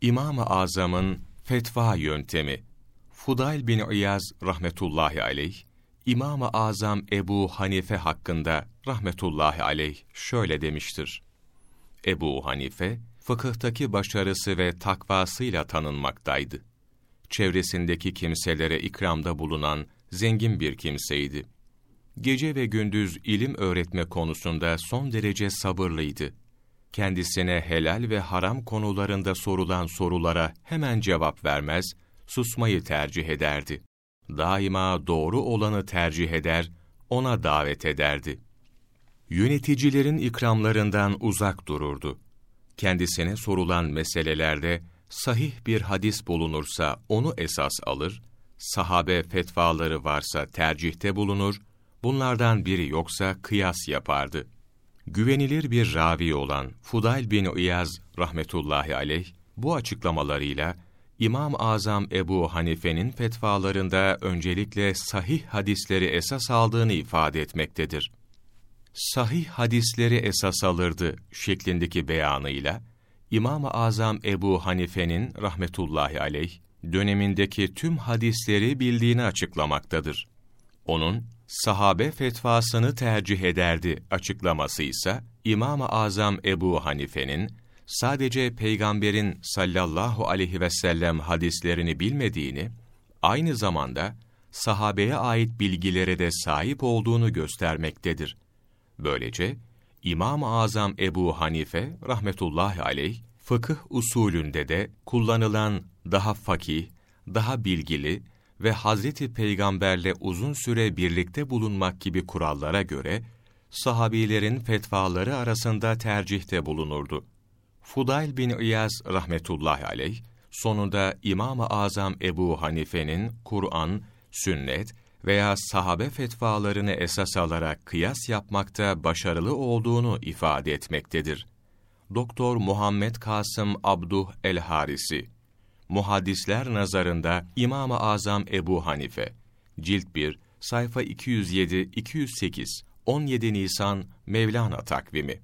İmam-ı Azam'ın fetva yöntemi Fudayl bin İyaz rahmetullahi aleyh, İmam-ı Azam Ebu Hanife hakkında rahmetullahi aleyh şöyle demiştir. Ebu Hanife, fıkıhtaki başarısı ve takvasıyla tanınmaktaydı. Çevresindeki kimselere ikramda bulunan zengin bir kimseydi. Gece ve gündüz ilim öğretme konusunda son derece sabırlıydı. Kendisine helal ve haram konularında sorulan sorulara hemen cevap vermez, susmayı tercih ederdi. Daima doğru olanı tercih eder, ona davet ederdi. Yöneticilerin ikramlarından uzak dururdu. Kendisine sorulan meselelerde sahih bir hadis bulunursa onu esas alır, sahabe fetvaları varsa tercihte bulunur, bunlardan biri yoksa kıyas yapardı. Güvenilir bir ravi olan Fudayl bin İyaz rahmetullahi aleyh, bu açıklamalarıyla İmam-ı Azam Ebu Hanife'nin fetvalarında öncelikle sahih hadisleri esas aldığını ifade etmektedir. Sahih hadisleri esas alırdı şeklindeki beyanıyla, İmam-ı Azam Ebu Hanife'nin rahmetullahi aleyh, dönemindeki tüm hadisleri bildiğini açıklamaktadır. Onun, sahabe fetvasını tercih ederdi açıklaması ise, İmam-ı Azam Ebu Hanife'nin, sadece peygamberin sallallahu aleyhi ve sellem hadislerini bilmediğini, aynı zamanda sahabeye ait bilgilere de sahip olduğunu göstermektedir. Böylece İmam-ı Azam Ebu Hanife rahmetullahi aleyh fıkıh usulünde de kullanılan daha fakih, daha bilgili ve Hazreti Peygamberle uzun süre birlikte bulunmak gibi kurallara göre sahabilerin fetvaları arasında tercihte bulunurdu. Fudayl bin İyaz rahmetullahi aleyh sonunda İmam-ı Azam Ebu Hanife'nin Kur'an, sünnet veya sahabe fetvalarını esas alarak kıyas yapmakta başarılı olduğunu ifade etmektedir. Doktor Muhammed Kasım Abduh el-Harisi Muhaddisler nazarında İmam-ı Azam Ebu Hanife Cilt 1 Sayfa 207-208 17 Nisan Mevlana takvimi